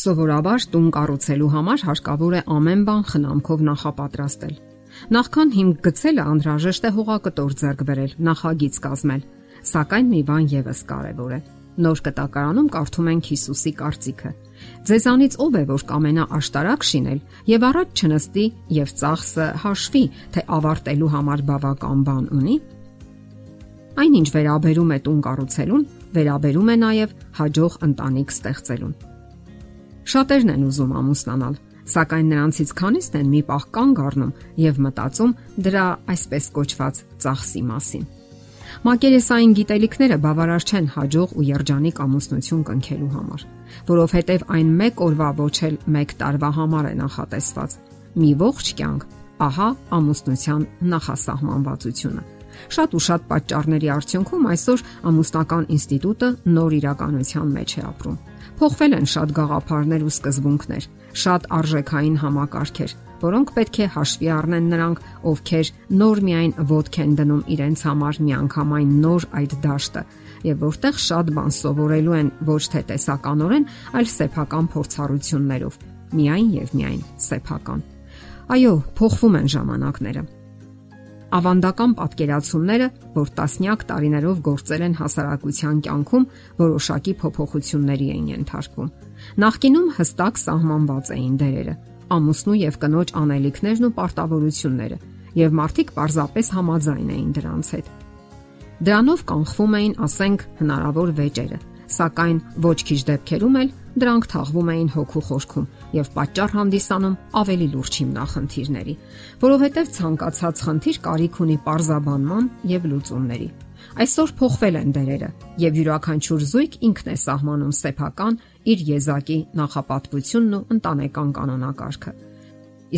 Սովորաբար տուն կառուցելու համար հարկավոր է ամեն բան խնամքով նախապատրաստել։ Նախքան հիմք գցելը անհրաժեշտ է հողակտոր ձեռք բերել, նախագիծ կազմել։ Սակայն մի բան եւս կարևոր է։ Նոր կտակարանում կարդում ենք Հիսուսի կարծիքը։ Ձեզանից ով է որ կամենա աշտարակ շինել եւ առաջ չնստի եւ ծախսը հաշվի, թե ավարտելու համար բավական բան ունի։ Այնինչ վերաբերում է տուն կառուցելուն, վերաբերում է նաեւ հաջող ընտանիք ստեղծելուն։ Շատերն են ուզում ամուսնանալ, սակայն նրանցից քանիսն են մի պահ կանգ առնում եւ մտածում դրա այսպես կոչված ծախսի մասին։ Մակերեսային գիտելիքները բավարար չեն հաջող ու երջանիկ ամուսնություն կնքելու համար, որովհետև այն մեկ օրվա ոչ էլ մեկ տարվա համար է նախատեսված։ Մի ողջ կյանք, ահա ամուսնության նախասահմանվածությունը։ Շատ ու շատ պատճառների արդյունքում այսօր ամուսնական ինստիտուտը նոր իրականության մեջ է ապրում Փոխվել են շատ գաղափարներ ու սկզբունքներ, շատ արժեքային համակարգեր, որոնք պետք է հաշվի առնեն նրանք, ովքեր նոր միայն ոդք են դնում իրենց համար միանգամայն նոր այդ դաշտը, եւ որտեղ շատ բան սովորելու են ոչ թե տեսականորեն, այլ սեփական փորձառություններով, միայն եւ միայն սեփական։ Այո, փոխվում են ժամանակները ավանդական պատկերացումները, որ տասնյակ տարիներով գործել են հասարակության կյանքում, որոշակի փոփոխությունների էին ենթարկվում։ Նախկինում հստակ սահմանված էին դերերը, ամուսնու եւ կնոջ անելիքներն ու պարտավորությունները, եւ մարդիկ պարզապես համաձայն էին դրանց հետ։ Դրանով կանխվում էին, ասենք, հնարավոր վեճերը, սակայն ոչ քիչ դեպքերում էլ դրանք թաղվում էին հոգու խորքում եւ պատճառ հանդիսանում ավելի լուրջ հիմնախնդիրների, որովհետեւ ցանկացած խնդիր կարիք ունի parzabanman եւ լուծումների։ Այսօր փոխվել են դերերը եւ յուրաքանչյուր զույգ ինքն է սահմանում սեփական իր եզակի նախապատվությունն ու ընտանեկան կանոնակարգը։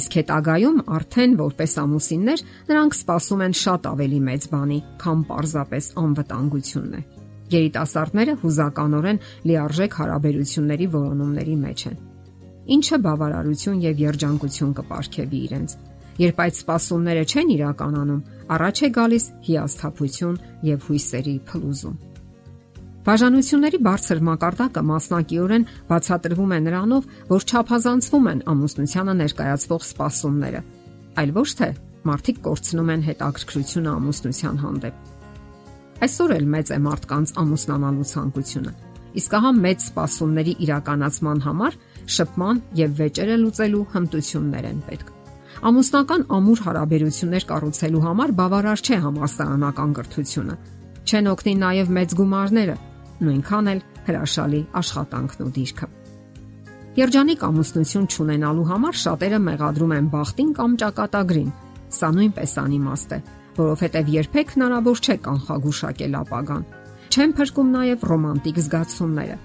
Իսկ հետագայում արդեն որպես ամուսիններ նրանք սպասում են շատ ավելի մեծ բանի, քան պարզապես անվտանգությունն է։ Երիտասարդները հուզականորեն լիարժեք հարաբերությունների որոնումների մեջ են։ Ինչը բավարարություն եւ երջանկություն կպարգևի իրենց։ Երբ այդ սպասումները չեն իրականանում, առաջ է գալիս հիասթափություն եւ հույսերի փլուզում։ Բաժանությունների բարձր մակարդակը մասնակիորեն բացատրվում է նրանով, որ չափազանցվում են ամուսնությանը ներկայացվող սպասումները, այլ ոչ թե մարդիկ կորցնում են հետաքրքրությունը ամուսնության հանդեպ։ Այսօր էլ մեծ է մարդկանց ամուսնանալու ցանկությունը։ Իսկ ահա մեծ սպասումների իրականացման համար շփման եւ վեճերը լուծելու հմտություններ են պետք։ Ամուսնական ամուր հարաբերություններ կառուցելու համար բավարար չէ համասարանական կրթությունը։ Չեն օգնի նաեւ մեծ գումարները, նույնքան էլ հրաշալի աշխատանքն ու դիրքը։ Երջանիկ ամուսնություն չունենալու համար շատերը մեղադրում են բախտին կամ ճակատագրին։ Սա նույնպես անիմաստ է, որովհետև երբեք հնարավոր չէ կանխագուշակել ապագան։ Չեն փրկում նաև ռոմանտիկ զգացումները։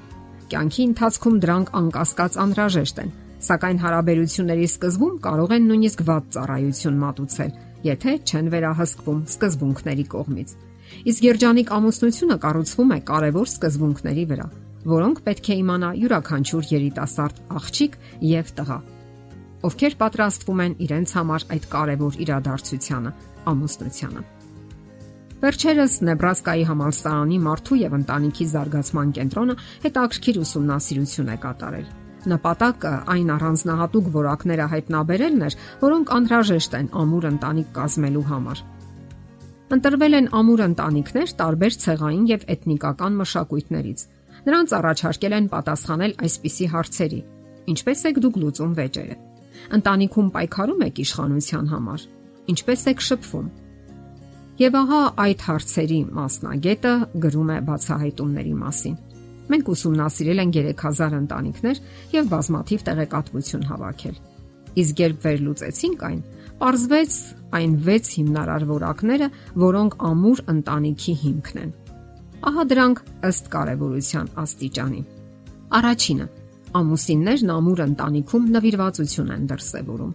Կյանքի ընթացքում դրանք անկասկած անհրաժեշտ են, սակայն հարաբերությունների սկզբում կարող են նույնիսկ վատ ծառայություն մատուցել, եթե չեն վերահսկվում սկզբունքների կողմից։ Իսկ երջանիկ ամուսնությունը կառուցվում է կարևոր սկզբունքների վրա, որոնք պետք է իմանա յուրաքանչյուր երիտասարդ աղջիկ եւ տղա ովքեր պատրաստվում են իրենց համար այդ կարևոր իրադարձությանը ամուսնությանը։ Վերջերս Նեբրասկայի համալսարանի մարդու եւ ընտանիքի զարգացման կենտրոնը հետաքրքիր ուսումնասիրություն է կատարել։ Նպատակը այն առանձնահատուկ որակները հայտնաբերելն էր, որոնք անհրաժեշտ են ամուր ընտանիք կազմելու համար։ Ընտրվել են ամուր ընտանիքներ տարբեր ցեղային եւ էթնիկական մշակույթներից։ Նրանց առաջարկել են պատասխանել այսպիսի հարցերի. Ինչպես եք դուք լուծում վեճերը։ Ընտանիքում պայքարում եք իշխանության համար ինչպես եք շփվում։ Եվ ահա այդ հարցերի մասնագետը grում է բացահայտումների մասին։ Մենք ուսումնասիրել ենք 3000 ընտանիքներ եւ բազմաթիվ տեղեկատվություն հավաքել։ Իսկ երբ վերլուծեցինք այն, Պարզվեց այն 6 հիմնարար որակները, որոնք ամուր ընտանիքի հիմքն են։ Ահա դրանք ըստ կարևորության աստիճանի։ Առաջինը՝ ամուսիններն ամուր ընտանիքում նվիրվածություն են դրսևորում։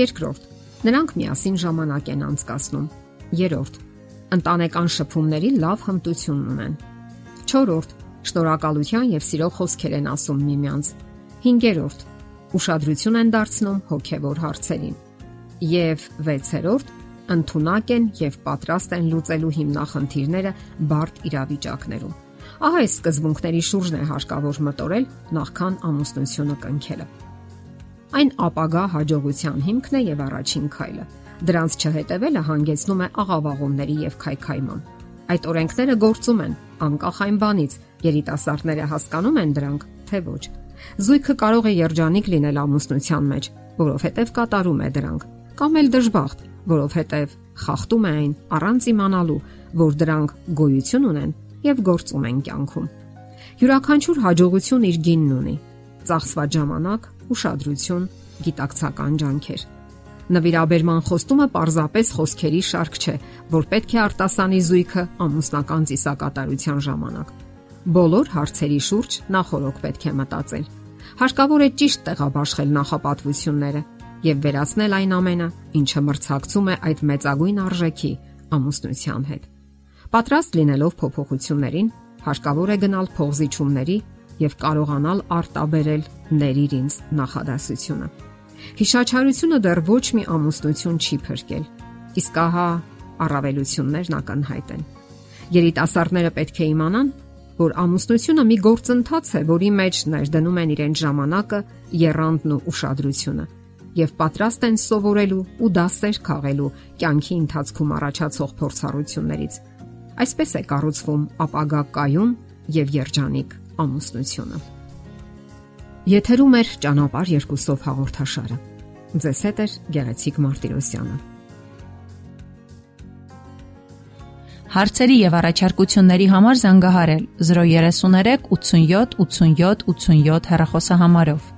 Երկրորդ՝ Նրանք միասին ժամանակ են անցկасնում։ Երորդ. ընտանեկան շփումների լավ հմտություն ունեն։ 4. Շնորհակալության եւ սիրո խոսքեր են ասում միմյանց։ 5. Ուշադրություն են դարձնում հոգեվոր հարցերին։ Եվ 6. Ընթունակ են եւ պատրաստ են լուծելու հիմնախնդիրները բարդ իրավիճակներում։ Ահա այս սկզբունքների շուրջն է հարկավոր մտորել նախքան ամուսնությունը կնքելը։ Այն ապագա հաջողության հիմքն է եւ առաջին քայլը։ Դրանց չհետևելը հանգեցնում է աղավաղումների եւ քայքայման։ Այդ օրենքները գործում են, անկախ այն բանից, երիտասարդները հասկանում են դրանք, թե ոչ։ Զույգը կարող է երջանիկ լինել ամուսնության մեջ, որովհետև կատարում է դրանք, կամ էլ դժբախտ, որովհետև խախտում է այն առանց իմանալու, որ դրանք գոյություն ունեն եւ գործում են կյանքում։ Յուրաքանչյուր հաջողություն իր գինն ունի։ Ծախսված ժամանակ, ուշադրություն, գիտակցական ջանքեր։ Նվիրաբերման խոստումը պարզապես խոսքերի շարք չէ, որ պետք է արտասանի զույգը ամուսնական ծիսակատարության ժամանակ։ Բոլոր հարցերի շուրջ նախորոք պետք է մտածել։ Հարկավոր է ճիշտ տեղաբաշխել նախապատվությունները եւ վերացնել այն ամենը, ինչը մրցակցում է այդ մեծագույն արժեքի ամուսնության հետ։ Պատրաստ լինելով փոփոխություններին, հարկավոր է գնալ փողզիչումների եւ կարողանալ արտաբերել ների ինձ նախադասությունը։ Հիշաչարությունը դեռ ոչ մի ամուսնություն չի փրկել։ Իսկ ահա առավելություններն ակնհայտ են։ Երիտասարդները պետք է իմանան, որ ամուսնությունը մի գործընթաց է, որի մեջ ներդնում են իրենց ժամանակը, երանդն ու ուշադրությունը եւ պատրաստ են սովորելու ու դասեր քաղելու կյանքի ընթացքում առաջացող փորձառություններից։ Այսպես է կառուցվում ապագա կայուն եւ երջանիկ ամուսնությունը։ Եթերում է ճանապար երկուսով հաղորդաշարը։ Ձեզ հետ է Գեղեցիկ Մարտիրոսյանը։ Հարցերի եւ առաջարկությունների համար զանգահարել 033 87 87 87 հեռախոսահամարով։